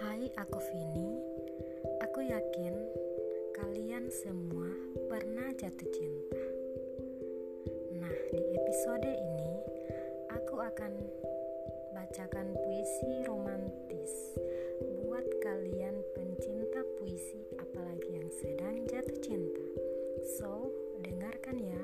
Hai, aku Vini. Aku yakin kalian semua pernah jatuh cinta. Nah, di episode ini aku akan bacakan puisi romantis buat kalian pencinta puisi apalagi yang sedang jatuh cinta. So, dengarkan ya.